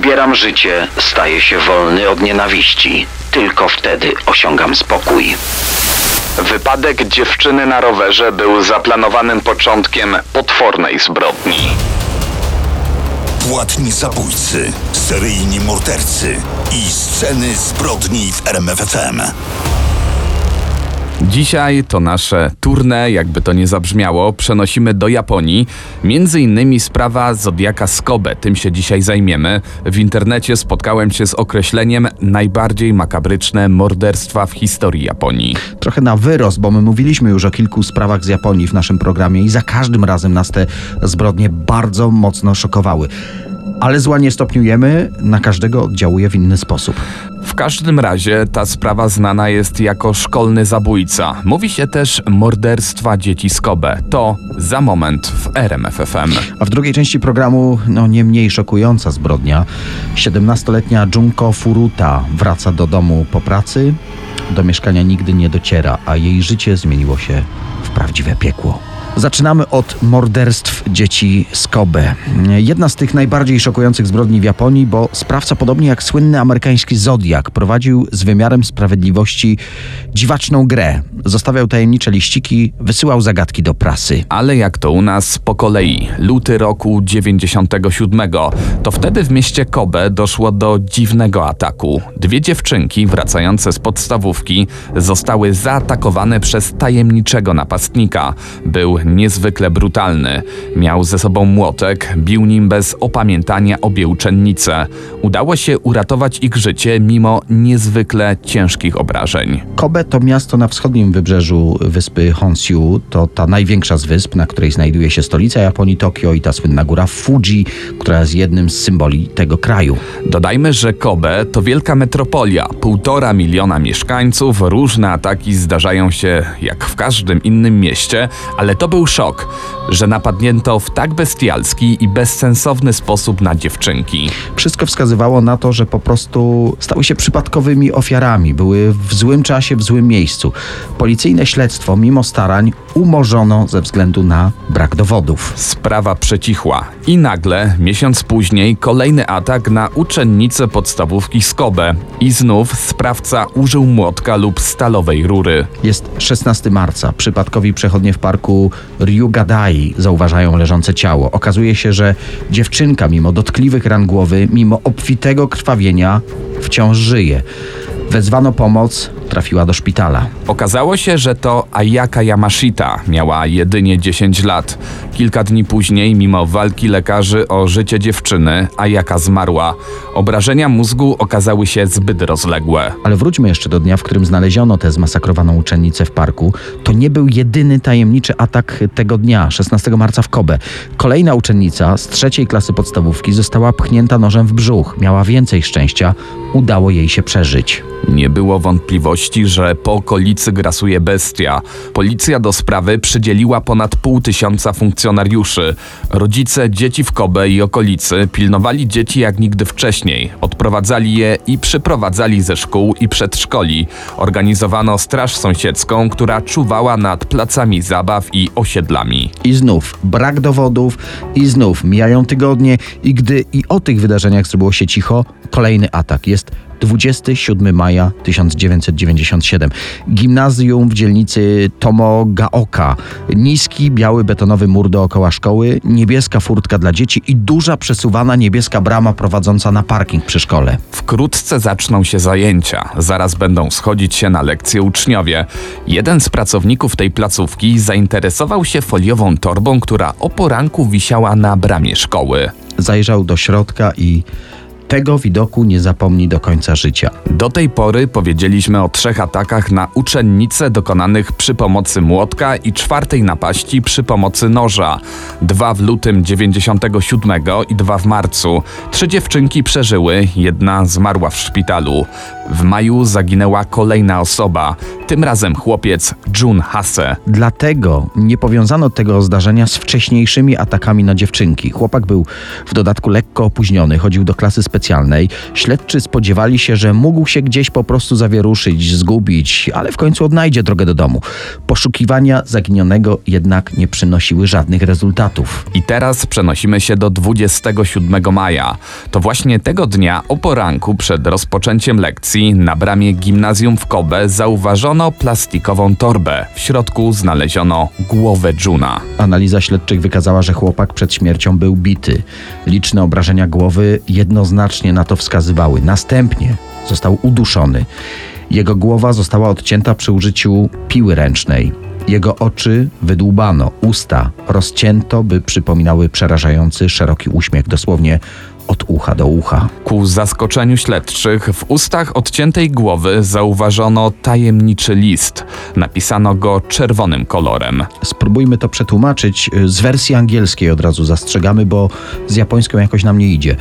odbieram życie, staję się wolny od nienawiści. Tylko wtedy osiągam spokój. Wypadek dziewczyny na rowerze był zaplanowanym początkiem potwornej zbrodni. Płatni zabójcy, seryjni mordercy i sceny zbrodni w RMFFM. Dzisiaj to nasze tournée, jakby to nie zabrzmiało, przenosimy do Japonii. Między innymi sprawa Zodiaka Skobe, tym się dzisiaj zajmiemy. W internecie spotkałem się z określeniem najbardziej makabryczne morderstwa w historii Japonii. Trochę na wyrost, bo my mówiliśmy już o kilku sprawach z Japonii w naszym programie i za każdym razem nas te zbrodnie bardzo mocno szokowały. Ale zła nie stopniujemy, na każdego oddziałuje w inny sposób. W każdym razie ta sprawa znana jest jako szkolny zabójca. Mówi się też morderstwa dzieci z Kobe. To za moment w RMFFM. A w drugiej części programu, no nie mniej szokująca zbrodnia. 17-letnia Junko Furuta wraca do domu po pracy, do mieszkania nigdy nie dociera, a jej życie zmieniło się w prawdziwe piekło. Zaczynamy od morderstw dzieci z Kobe. Jedna z tych najbardziej szokujących zbrodni w Japonii, bo sprawca, podobnie jak słynny amerykański Zodiak, prowadził z wymiarem sprawiedliwości dziwaczną grę. Zostawiał tajemnicze liściki, wysyłał zagadki do prasy. Ale jak to u nas po kolei, luty roku 97, to wtedy w mieście Kobe doszło do dziwnego ataku. Dwie dziewczynki wracające z podstawówki zostały zaatakowane przez tajemniczego napastnika. Był niezwykle brutalny. Miał ze sobą młotek, bił nim bez opamiętania obie uczennice. Udało się uratować ich życie mimo niezwykle ciężkich obrażeń. Kobe to miasto na wschodnim wybrzeżu wyspy Honshu. To ta największa z wysp, na której znajduje się stolica Japonii, Tokio i ta słynna góra Fuji, która jest jednym z symboli tego kraju. Dodajmy, że Kobe to wielka metropolia, półtora miliona mieszkańców, różne ataki zdarzają się jak w każdym innym mieście, ale to był szok, że napadnięto w tak bestialski i bezsensowny sposób na dziewczynki. Wszystko wskazywało na to, że po prostu stały się przypadkowymi ofiarami, były w złym czasie, w złym miejscu. Policyjne śledztwo, mimo starań, umorzono ze względu na brak dowodów. Sprawa przecichła i nagle, miesiąc później, kolejny atak na uczennicę podstawówki z Kobe i znów sprawca użył młotka lub stalowej rury. Jest 16 marca. Przypadkowi przechodnie w parku Ryugadai zauważają leżące ciało. Okazuje się, że dziewczynka, mimo dotkliwych ran głowy, mimo obfitego krwawienia, wciąż żyje. Wezwano pomoc, trafiła do szpitala. Okazało się, że to Ayaka Yamashita miała jedynie 10 lat. Kilka dni później, mimo walki lekarzy o życie dziewczyny, Ayaka zmarła. Obrażenia mózgu okazały się zbyt rozległe. Ale wróćmy jeszcze do dnia, w którym znaleziono tę zmasakrowaną uczennicę w parku. To nie był jedyny tajemniczy atak tego dnia, 16 marca w Kobe. Kolejna uczennica z trzeciej klasy podstawówki została pchnięta nożem w brzuch. Miała więcej szczęścia, udało jej się przeżyć. Nie było wątpliwości, że po okolicy grasuje bestia. Policja do sprawy przydzieliła ponad pół tysiąca funkcjonariuszy. Rodzice dzieci w Kobe i okolicy pilnowali dzieci jak nigdy wcześniej. Odprowadzali je i przyprowadzali ze szkół i przedszkoli. Organizowano straż sąsiedzką, która czuwała nad placami zabaw i osiedlami. I znów brak dowodów, i znów mijają tygodnie, i gdy i o tych wydarzeniach zrobiło się cicho, kolejny atak. Jest 27 maja 1997. Gimnazjum w dzielnicy Tomogaoka. Niski, biały betonowy mur dookoła szkoły, niebieska furtka dla dzieci i duża przesuwana niebieska brama prowadząca na parking przy szkole. Wkrótce zaczną się zajęcia. Zaraz będą schodzić się na lekcje uczniowie. Jeden z pracowników tej placówki zainteresował się foliową torbą, która o poranku wisiała na bramie szkoły. Zajrzał do środka i tego widoku nie zapomni do końca życia. Do tej pory powiedzieliśmy o trzech atakach na uczennice dokonanych przy pomocy młotka i czwartej napaści przy pomocy noża. Dwa w lutym 97 i dwa w marcu. Trzy dziewczynki przeżyły, jedna zmarła w szpitalu. W maju zaginęła kolejna osoba, tym razem chłopiec Jun Hase. Dlatego nie powiązano tego zdarzenia z wcześniejszymi atakami na dziewczynki. Chłopak był w dodatku lekko opóźniony, chodził do klasy specjalnej. Śledczy spodziewali się, że mógł się gdzieś po prostu zawieruszyć, zgubić, ale w końcu odnajdzie drogę do domu. Poszukiwania zaginionego jednak nie przynosiły żadnych rezultatów. I teraz przenosimy się do 27 maja. To właśnie tego dnia o poranku przed rozpoczęciem lekcji na bramie gimnazjum w Kobe zauważono plastikową torbę. W środku znaleziono głowę Juna. Analiza śledczych wykazała, że chłopak przed śmiercią był bity. Liczne obrażenia głowy jednoznacznie na to wskazywały. Następnie został uduszony. Jego głowa została odcięta przy użyciu piły ręcznej. Jego oczy wydłubano, usta rozcięto, by przypominały przerażający szeroki uśmiech, dosłownie od ucha do ucha. Ku zaskoczeniu śledczych w ustach odciętej głowy zauważono tajemniczy list. Napisano go czerwonym kolorem. Spróbujmy to przetłumaczyć z wersji angielskiej od razu zastrzegamy, bo z japońską jakoś nam nie idzie.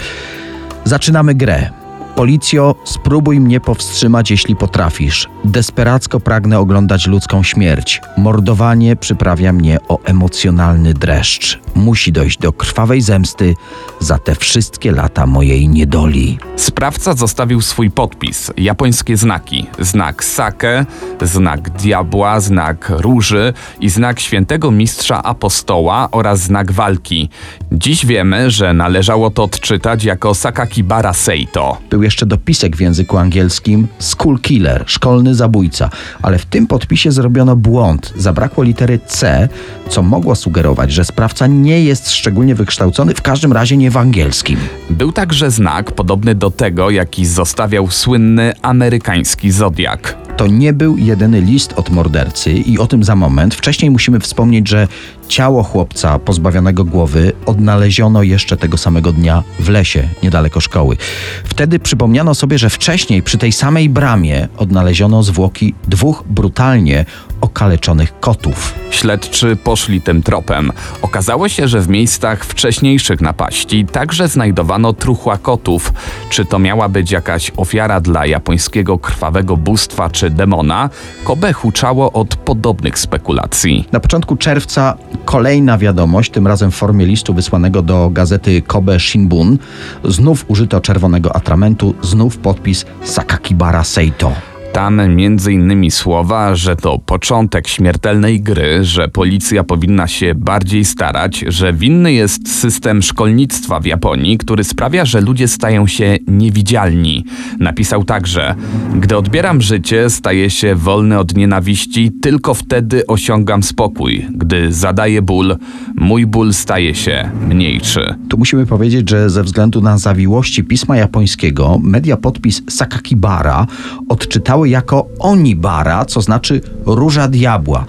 Zaczynamy grę. Policjo, spróbuj mnie powstrzymać, jeśli potrafisz. Desperacko pragnę oglądać ludzką śmierć. Mordowanie przyprawia mnie o emocjonalny dreszcz. Musi dojść do krwawej zemsty za te wszystkie lata mojej niedoli. Sprawca zostawił swój podpis, japońskie znaki, znak sake, znak diabła, znak róży i znak świętego mistrza apostoła oraz znak walki. Dziś wiemy, że należało to odczytać jako Sakakibara Seito. Był jeszcze dopisek w języku angielskim school killer, szkolny zabójca, ale w tym podpisie zrobiono błąd. Zabrakło litery C, co mogło sugerować, że sprawca nie jest szczególnie wykształcony, w każdym razie nie w angielskim. Był także znak podobny do tego, jaki zostawiał słynny amerykański Zodiak. To nie był jedyny list od mordercy i o tym za moment. Wcześniej musimy wspomnieć, że ciało chłopca pozbawionego głowy odnaleziono jeszcze tego samego dnia w lesie niedaleko szkoły. Wtedy przypomniano sobie, że wcześniej przy tej samej bramie odnaleziono zwłoki dwóch brutalnie okaleczonych kotów. Śledczy poszli tym tropem. Okazało się, że w miejscach wcześniejszych napaści także znajdowano truchła kotów. Czy to miała być jakaś ofiara dla japońskiego krwawego bóstwa czy demona? Kobe huczało od podobnych spekulacji. Na początku czerwca kolejna wiadomość, tym razem w formie listu wysłanego do gazety Kobe Shinbun. Znów użyto czerwonego atramentu, znów podpis Sakakibara Seito. Tam innymi słowa, że to początek śmiertelnej gry, że policja powinna się bardziej starać, że winny jest system szkolnictwa w Japonii, który sprawia, że ludzie stają się niewidzialni. Napisał także: Gdy odbieram życie, staję się wolny od nienawiści, tylko wtedy osiągam spokój. Gdy zadaję ból, mój ból staje się mniejszy. Tu musimy powiedzieć, że ze względu na zawiłości pisma japońskiego, media podpis Sakakibara odczytały jako Onibara, co znaczy róża diabła.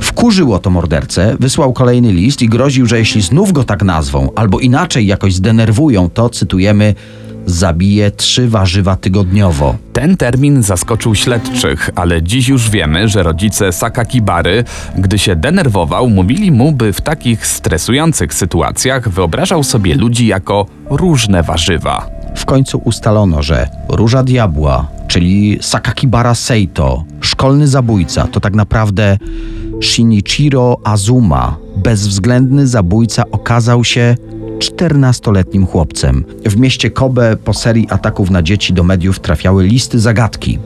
Wkurzyło to mordercę, wysłał kolejny list i groził, że jeśli znów go tak nazwą, albo inaczej jakoś zdenerwują, to cytujemy zabije trzy warzywa tygodniowo. Ten termin zaskoczył śledczych, ale dziś już wiemy, że rodzice Sakakibary, gdy się denerwował, mówili mu, by w takich stresujących sytuacjach wyobrażał sobie ludzi jako różne warzywa. W końcu ustalono, że róża diabła, czyli Sakakibara Seito, szkolny zabójca, to tak naprawdę Shinichiro Azuma, bezwzględny zabójca, okazał się 14-letnim chłopcem. W mieście Kobe po serii ataków na dzieci do mediów trafiały listy zagadki.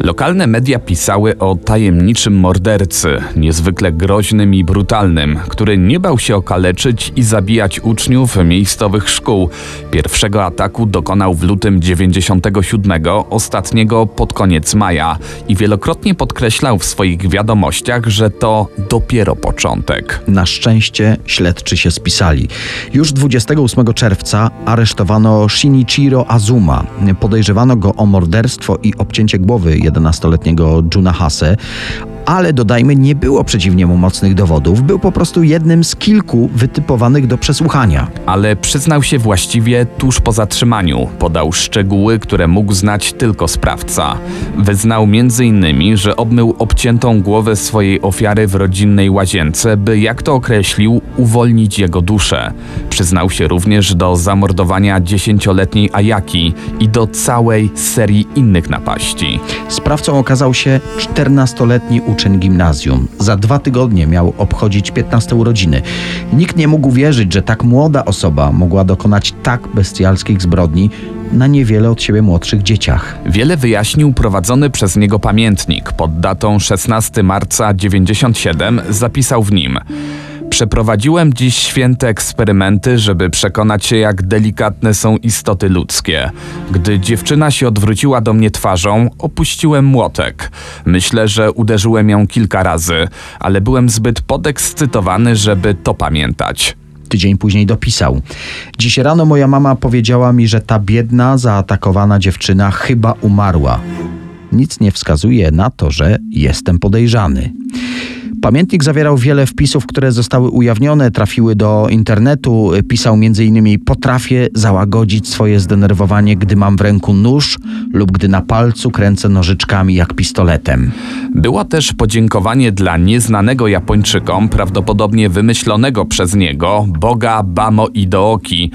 Lokalne media pisały o tajemniczym mordercy, niezwykle groźnym i brutalnym, który nie bał się okaleczyć i zabijać uczniów miejscowych szkół. Pierwszego ataku dokonał w lutym 97, ostatniego pod koniec maja i wielokrotnie podkreślał w swoich wiadomościach, że to dopiero początek. Na szczęście śledczy się spisali. Już 28 czerwca aresztowano Shinichiro Azuma. Podejrzewano go o morderstwo i obcięcie głowy 11-letniego Juna Hase, Ale dodajmy, nie było przeciwnie mu mocnych dowodów, był po prostu jednym z kilku wytypowanych do przesłuchania. Ale przyznał się właściwie tuż po zatrzymaniu. Podał szczegóły, które mógł znać tylko sprawca. Wyznał m.in., że obmył obciętą głowę swojej ofiary w rodzinnej łazience, by, jak to określił, uwolnić jego duszę. Przyznał się również do zamordowania dziesięcioletniej Ajaki i do całej serii innych napaści. Sprawcą okazał się 14-letni uczeń gimnazjum. Za dwa tygodnie miał obchodzić 15 urodziny. Nikt nie mógł wierzyć, że tak młoda osoba mogła dokonać tak bestialskich zbrodni na niewiele od siebie młodszych dzieciach. Wiele wyjaśnił prowadzony przez niego pamiętnik pod datą 16 marca 97 zapisał w nim Przeprowadziłem dziś święte eksperymenty, żeby przekonać się, jak delikatne są istoty ludzkie. Gdy dziewczyna się odwróciła do mnie twarzą, opuściłem młotek. Myślę, że uderzyłem ją kilka razy, ale byłem zbyt podekscytowany, żeby to pamiętać. Tydzień później dopisał. Dziś rano moja mama powiedziała mi, że ta biedna, zaatakowana dziewczyna chyba umarła. Nic nie wskazuje na to, że jestem podejrzany. Pamiętnik zawierał wiele wpisów, które zostały ujawnione, trafiły do internetu. Pisał m.in. potrafię załagodzić swoje zdenerwowanie, gdy mam w ręku nóż lub gdy na palcu kręcę nożyczkami jak pistoletem. Było też podziękowanie dla nieznanego Japończykom, prawdopodobnie wymyślonego przez niego, boga Bamo Idooki.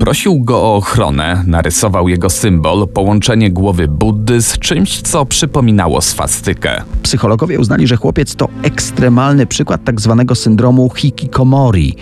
Prosił go o ochronę, narysował jego symbol, połączenie głowy Buddy z czymś, co przypominało swastykę. Psychologowie uznali, że chłopiec to ekstremalny przykład tak zwanego syndromu hikikomori.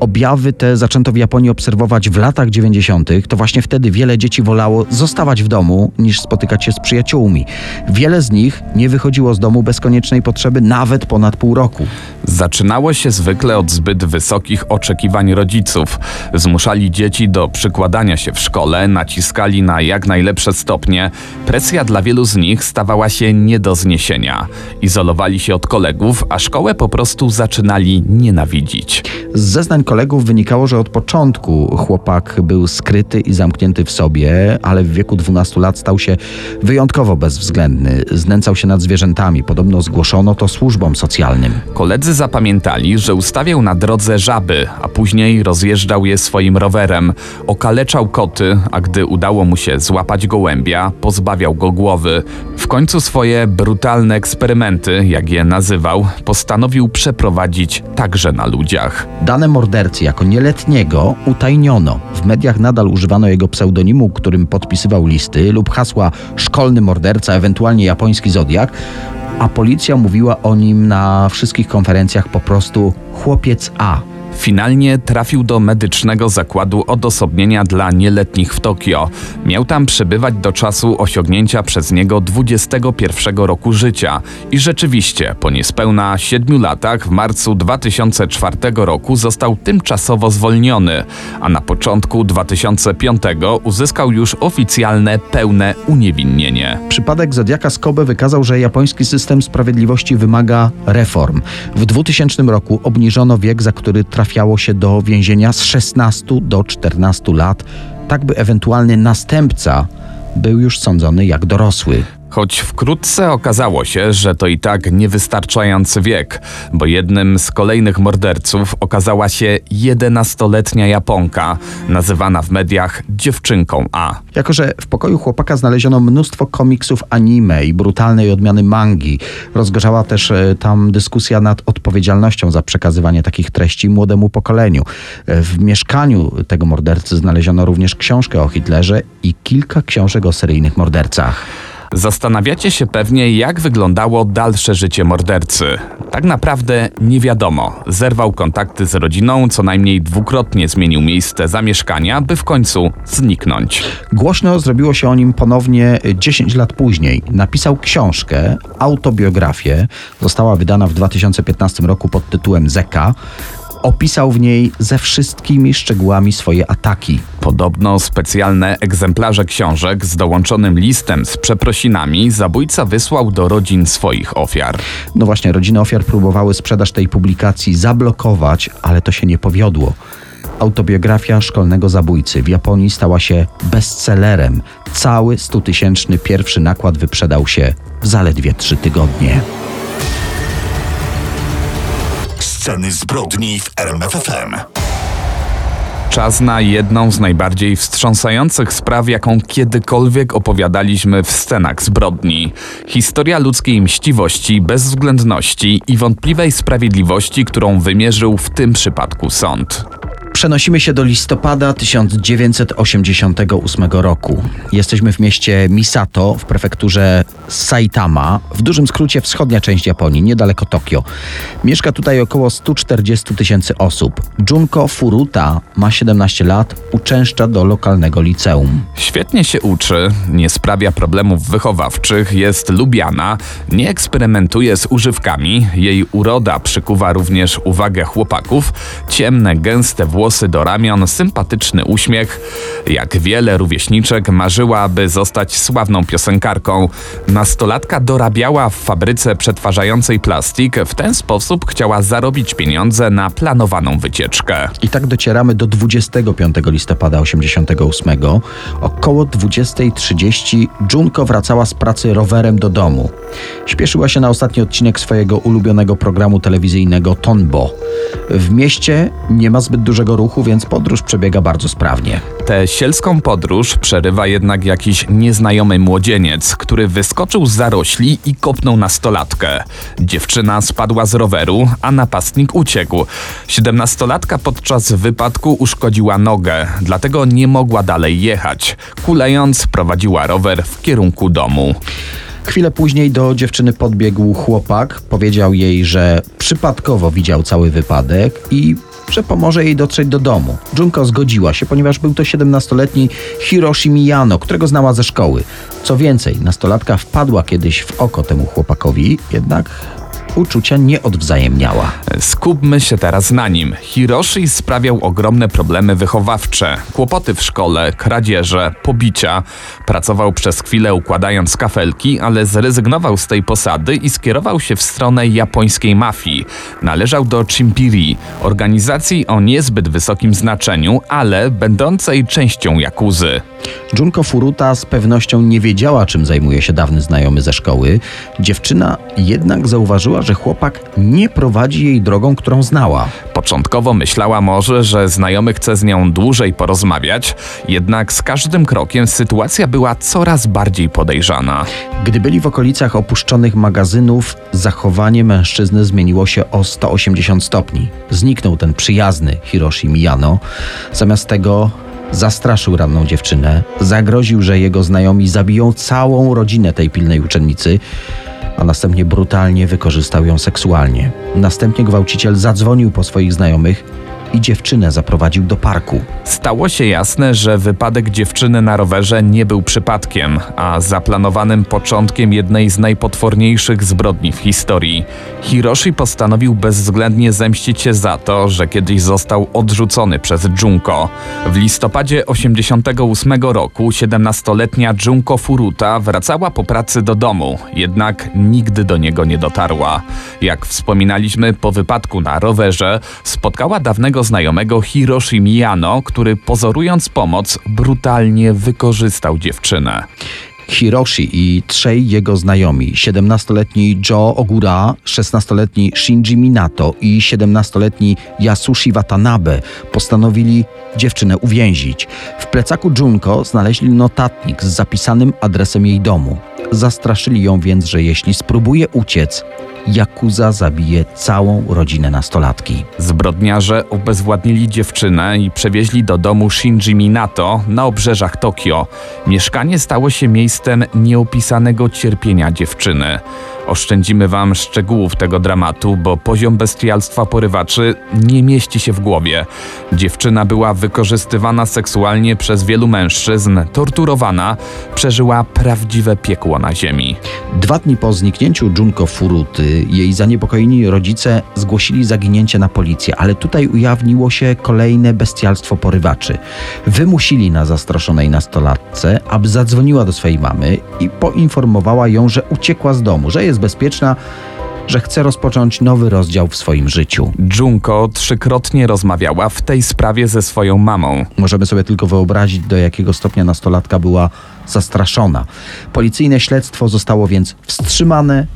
Objawy te zaczęto w Japonii obserwować w latach 90. To właśnie wtedy wiele dzieci wolało zostawać w domu niż spotykać się z przyjaciółmi. Wiele z nich nie wychodziło z domu bez koniecznej potrzeby nawet ponad pół roku. Zaczynało się zwykle od zbyt wysokich oczekiwań rodziców. Zmuszali dzieci do przykładania się w szkole, naciskali na jak najlepsze stopnie. Presja dla wielu z nich stawała się nie do zniesienia. Izolowali się od kolegów, a szkołę po prostu zaczynali nienawidzić. Z zeznań kolegów wynikało, że od początku chłopak był skryty i zamknięty w sobie, ale w wieku 12 lat stał się wyjątkowo bezwzględny. Znęcał się nad zwierzętami. Podobno zgłoszono to służbom socjalnym. Koledzy zapamiętali, że ustawiał na drodze żaby, a później rozjeżdżał je swoim rowerem. Okaleczał koty, a gdy udało mu się złapać gołębia, pozbawiał go głowy. W końcu swoje brutalne eksperymenty, jak je nazywał, postanowił przeprowadzić także na ludziach. Dane mordercy jako nieletniego utajniono. W mediach nadal używano jego pseudonimu, którym podpisywał listy, lub hasła szkolny morderca, ewentualnie japoński zodiak, a policja mówiła o nim na wszystkich konferencjach po prostu chłopiec A. Finalnie trafił do medycznego zakładu odosobnienia dla nieletnich w Tokio. Miał tam przebywać do czasu osiągnięcia przez niego 21 roku życia. I rzeczywiście, po niespełna 7 latach, w marcu 2004 roku został tymczasowo zwolniony, a na początku 2005 uzyskał już oficjalne, pełne uniewinnienie. Przypadek Zodiaka z Kobe wykazał, że japoński system sprawiedliwości wymaga reform. W 2000 roku obniżono wiek, za który trafiało się do więzienia z 16 do 14 lat, tak by ewentualny następca był już sądzony jak dorosły. Choć wkrótce okazało się, że to i tak niewystarczający wiek, bo jednym z kolejnych morderców okazała się 11-letnia Japonka, nazywana w mediach dziewczynką A. Jako, że w pokoju chłopaka znaleziono mnóstwo komiksów anime i brutalnej odmiany mangi, rozgorzała też e, tam dyskusja nad odpowiedzialnością za przekazywanie takich treści młodemu pokoleniu. E, W mieszkaniu tego mordercy znaleziono również książkę o Hitlerze i kilka książek o seryjnych mordercach. Zastanawiacie się pewnie, jak wyglądało dalsze życie mordercy. Tak naprawdę nie wiadomo. Zerwał kontakty z rodziną, co najmniej dwukrotnie zmienił miejsce zamieszkania, by w końcu zniknąć. Głośno zrobiło się o nim ponownie 10 lat później. Napisał książkę, autobiografię, została wydana w 2015 roku pod tytułem Zeka. Opisał w niej ze wszystkimi szczegółami swoje ataki. Podobno specjalne egzemplarze książek z dołączonym listem z przeprosinami zabójca wysłał do rodzin swoich ofiar. No właśnie, rodziny ofiar próbowały sprzedaż tej publikacji zablokować, ale to się nie powiodło. Autobiografia szkolnego zabójcy w Japonii stała się bestsellerem. Cały stutysięczny pierwszy nakład wyprzedał się w zaledwie trzy tygodnie. sceny zbrodni w RMFFM. Czas na jedną z najbardziej wstrząsających spraw, jaką kiedykolwiek opowiadaliśmy w scenach zbrodni. Historia ludzkiej mściwości, bezwzględności i wątpliwej sprawiedliwości, którą wymierzył w tym przypadku sąd. Przenosimy się do listopada 1988 roku. Jesteśmy w mieście Misato w prefekturze Saitama, w dużym skrócie wschodnia część Japonii, niedaleko Tokio. Mieszka tutaj około 140 tysięcy osób. Junko Furuta ma 17 lat, uczęszcza do lokalnego liceum. Świetnie się uczy, nie sprawia problemów wychowawczych, jest lubiana, nie eksperymentuje z używkami, jej uroda przykuwa również uwagę chłopaków, ciemne, gęste włosy do ramion, sympatyczny uśmiech. Jak wiele rówieśniczek marzyła, aby zostać sławną piosenkarką. Nastolatka dorabiała w fabryce przetwarzającej plastik, w ten sposób chciała zarobić pieniądze na planowaną wycieczkę. I tak docieramy do 25 listopada 88. Około 20.30 Junko wracała z pracy rowerem do domu. Śpieszyła się na ostatni odcinek swojego ulubionego programu telewizyjnego Tonbo. W mieście nie ma zbyt dużego ruchu, więc podróż przebiega bardzo sprawnie. Tę sielską podróż przerywa jednak jakiś nieznajomy młodzieniec, który wyskoczył z zarośli i kopnął nastolatkę. Dziewczyna spadła z roweru, a napastnik uciekł. Siedemnastolatka podczas wypadku uszkodziła nogę, dlatego nie mogła dalej jechać. Kulejąc, prowadziła rower w kierunku domu. Chwilę później do dziewczyny podbiegł chłopak, powiedział jej, że przypadkowo widział cały wypadek i że pomoże jej dotrzeć do domu. Junko zgodziła się, ponieważ był to 17-letni Hiroshi Miyano, którego znała ze szkoły. Co więcej, nastolatka wpadła kiedyś w oko temu chłopakowi, jednak uczucia nie odwzajemniała. Skupmy się teraz na nim. Hiroshi sprawiał ogromne problemy wychowawcze, kłopoty w szkole, kradzieże, pobicia. Pracował przez chwilę układając kafelki, ale zrezygnował z tej posady i skierował się w stronę japońskiej mafii. Należał do Chimpiri, organizacji o niezbyt wysokim znaczeniu, ale będącej częścią Jakuzy. Junko Furuta z pewnością nie wiedziała, czym zajmuje się dawny znajomy ze szkoły. Dziewczyna jednak zauważyła, że chłopak nie prowadzi jej drogą, którą znała. Początkowo myślała może, że znajomy chce z nią dłużej porozmawiać, jednak z każdym krokiem sytuacja była coraz bardziej podejrzana. Gdy byli w okolicach opuszczonych magazynów, zachowanie mężczyzny zmieniło się o 180 stopni. Zniknął ten przyjazny Hiroshi Miyano. Zamiast tego zastraszył ranną dziewczynę, zagroził, że jego znajomi zabiją całą rodzinę tej pilnej uczennicy, a następnie brutalnie wykorzystał ją seksualnie. Następnie gwałciciel zadzwonił po swoich znajomych i dziewczynę zaprowadził do parku. Stało się jasne, że wypadek dziewczyny na rowerze nie był przypadkiem, a zaplanowanym początkiem jednej z najpotworniejszych zbrodni w historii. Hiroshi postanowił bezwzględnie zemścić się za to, że kiedyś został odrzucony przez Junko. W listopadzie 88 roku 17-letnia Junko Furuta wracała po pracy do domu, jednak nigdy do niego nie dotarła. Jak wspominaliśmy, po wypadku na rowerze spotkała dawnego znajomego Hiroshi Miyano, który pozorując pomoc brutalnie wykorzystał dziewczynę. Hiroshi i trzej jego znajomi, 17-letni Joe Ogura, 16-letni Shinji Minato i 17-letni Yasushi Watanabe postanowili dziewczynę uwięzić. W plecaku Junko znaleźli notatnik z zapisanym adresem jej domu. Zastraszyli ją więc, że jeśli spróbuje uciec, Yakuza zabije całą rodzinę nastolatki. Zbrodniarze obezwładnili dziewczynę i przewieźli do domu Shinji Minato na obrzeżach Tokio. Mieszkanie stało się miejscem nieopisanego cierpienia dziewczyny. Oszczędzimy wam szczegółów tego dramatu, bo poziom bestialstwa porywaczy nie mieści się w głowie. Dziewczyna była wykorzystywana seksualnie przez wielu mężczyzn, torturowana, przeżyła prawdziwe piekło na ziemi. Dwa dni po zniknięciu Junko Furuty, jej zaniepokojeni rodzice zgłosili zaginięcie na policję, ale tutaj ujawniło się kolejne bestialstwo porywaczy. Wymusili na zastraszonej nastolatce, aby zadzwoniła do swojej mamy i poinformowała ją, że uciekła z domu, że jest bezpieczna, że chce rozpocząć nowy rozdział w swoim życiu. Junko trzykrotnie rozmawiała w tej sprawie ze swoją mamą. Możemy sobie tylko wyobrazić, do jakiego stopnia nastolatka była zastraszona. Policyjne śledztwo zostało więc wstrzymane,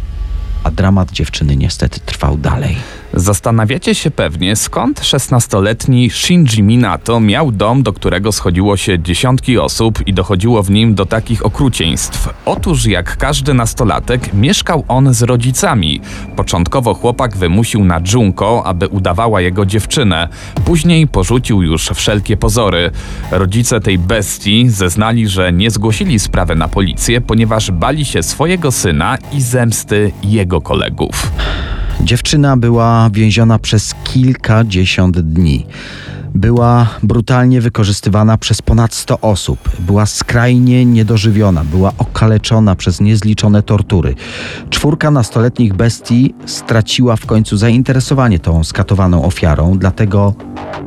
a dramat dziewczyny niestety trwał dalej. Zastanawiacie się pewnie, skąd 16-letni Shinji Minato miał dom, do którego schodziło się dziesiątki osób i dochodziło w nim do takich okrucieństw. Otóż, jak każdy nastolatek, mieszkał on z rodzicami. Początkowo chłopak wymusił na Junko, aby udawała jego dziewczynę. Później porzucił już wszelkie pozory. Rodzice tej bestii zeznali, że nie zgłosili sprawy na policję, ponieważ bali się swojego syna i zemsty jego kolegów. Dziewczyna była więziona przez kilkadziesiąt dni. Była brutalnie wykorzystywana przez ponad 100 osób. Była skrajnie niedożywiona, była okaleczona przez niezliczone tortury. Czwórka nastoletnich bestii straciła w końcu zainteresowanie tą skatowaną ofiarą, dlatego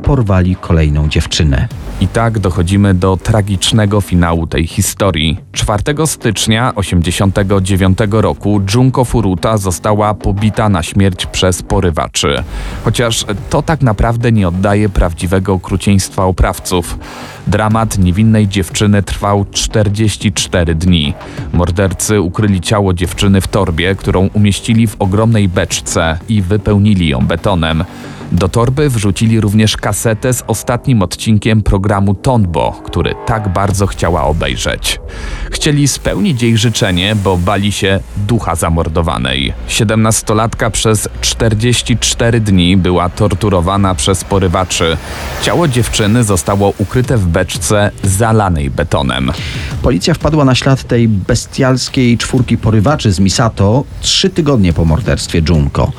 porwali kolejną dziewczynę. I tak dochodzimy do tragicznego finału tej historii. 4 stycznia 1989 roku Junko Furuta została pobita na śmierć przez porywaczy. Chociaż to tak naprawdę nie oddaje prawdziwego okrucieństwa oprawców. Dramat niewinnej dziewczyny trwał 44 dni. Mordercy ukryli ciało dziewczyny w torbie, którą umieścili w ogromnej beczce i wypełnili ją betonem. Do torby wrzucili również kasetę z ostatnim odcinkiem programu Tonbo, który tak bardzo chciała obejrzeć. Chcieli spełnić jej życzenie, bo bali się ducha zamordowanej. Siedemnastolatka przez 44 dni była torturowana przez porywaczy. Ciało dziewczyny zostało ukryte w beczce zalanej betonem. Policja wpadła na ślad tej bestialskiej czwórki porywaczy z Misato trzy tygodnie po morderstwie Junko.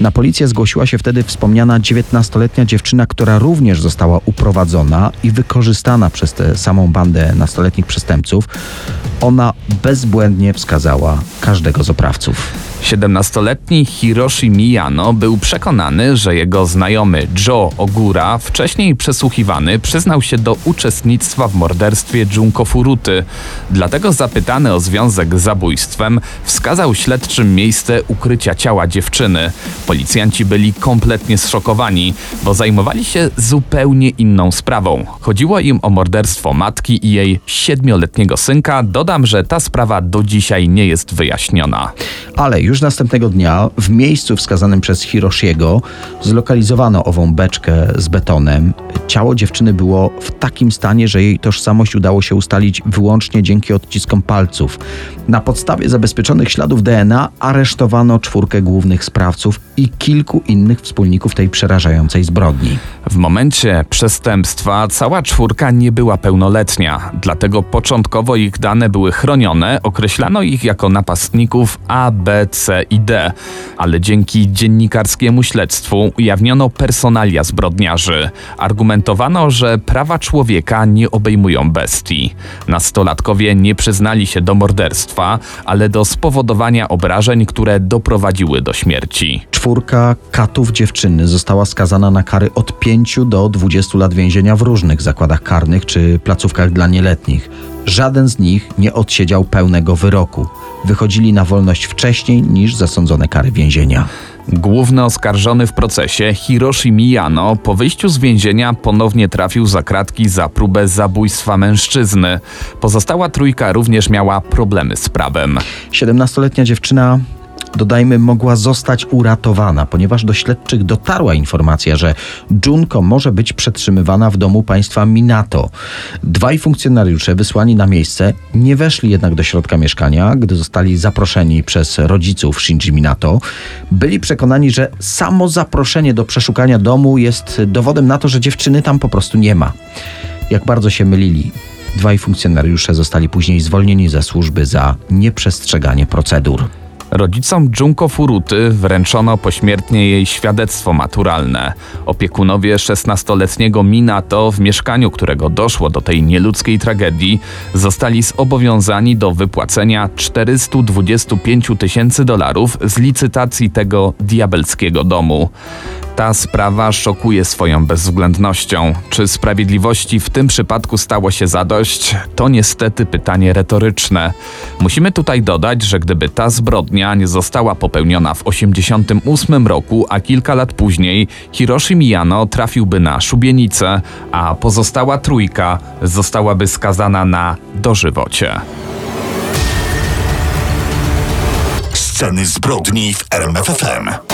Na policję zgłosiła się wtedy wspomniana 19-letnia dziewczyna, która również została uprowadzona i wykorzystana przez tę samą bandę nastoletnich przestępców. Ona bezbłędnie wskazała każdego z oprawców. 17-letni Hiroshi Miyano był przekonany, że jego znajomy Joe Ogura, wcześniej przesłuchiwany, przyznał się do uczestnictwa w morderstwie Junko Furuty. Dlatego zapytany o związek z zabójstwem, wskazał śledczym miejsce ukrycia ciała dziewczyny. Policjanci byli kompletnie zszokowani, bo zajmowali się zupełnie inną sprawą. Chodziło im o morderstwo matki i jej siedmioletniego synka. Dodam, że ta sprawa do dzisiaj nie jest wyjaśniona. Ale już następnego dnia w miejscu wskazanym przez Hiroshiego zlokalizowano ową beczkę z betonem. Ciało dziewczyny było w takim stanie, że jej tożsamość udało się ustalić wyłącznie dzięki odciskom palców. Na podstawie zabezpieczonych śladów DNA aresztowano czwórkę głównych sprawców i kilku innych wspólników tej przerażającej zbrodni. W momencie przestępstwa cała czwórka nie była pełnoletnia, dlatego początkowo ich dane były chronione, określano ich jako napastników A, B, C i D, ale dzięki dziennikarskiemu śledztwu ujawniono personalia zbrodniarzy. Argumentowano, że prawa człowieka nie obejmują bestii. Nastolatkowie nie przyznali się do morderstwa, ale do spowodowania obrażeń, które doprowadziły do śmierci. Czwórka katów dziewczyny została skazana na kary od 5 do 20 lat więzienia w różnych zakładach karnych czy placówkach dla nieletnich. Żaden z nich nie odsiedział pełnego wyroku. Wychodzili na wolność wcześniej niż zasądzone kary więzienia. Główny oskarżony w procesie, Hiroshi Miyano, po wyjściu z więzienia ponownie trafił za kratki za próbę zabójstwa mężczyzny. Pozostała trójka również miała problemy z prawem. 17-letnia dziewczyna dodajmy, mogła zostać uratowana, ponieważ do śledczych dotarła informacja, że Junko może być przetrzymywana w domu państwa Minato. Dwaj funkcjonariusze wysłani na miejsce nie weszli jednak do środka mieszkania, gdy zostali zaproszeni przez rodziców Shinji Minato. Byli przekonani, że samo zaproszenie do przeszukania domu jest dowodem na to, że dziewczyny tam po prostu nie ma. Jak bardzo się mylili. Dwaj funkcjonariusze zostali później zwolnieni ze służby za nieprzestrzeganie procedur. Rodzicom Junko Furuty wręczono pośmiertnie jej świadectwo maturalne. Opiekunowie 16-letniego Minato, w mieszkaniu którego doszło do tej nieludzkiej tragedii, zostali zobowiązani do wypłacenia 425 tysięcy dolarów z licytacji tego diabelskiego domu. Ta sprawa szokuje swoją bezwzględnością. Czy sprawiedliwości w tym przypadku stało się zadość? To niestety pytanie retoryczne. Musimy tutaj dodać, że gdyby ta zbrodnia nie została popełniona w 1988 roku, a kilka lat później Hiroshi Miyano trafiłby na szubienicę, a pozostała trójka zostałaby skazana na dożywocie. Sceny zbrodni w RMFFM.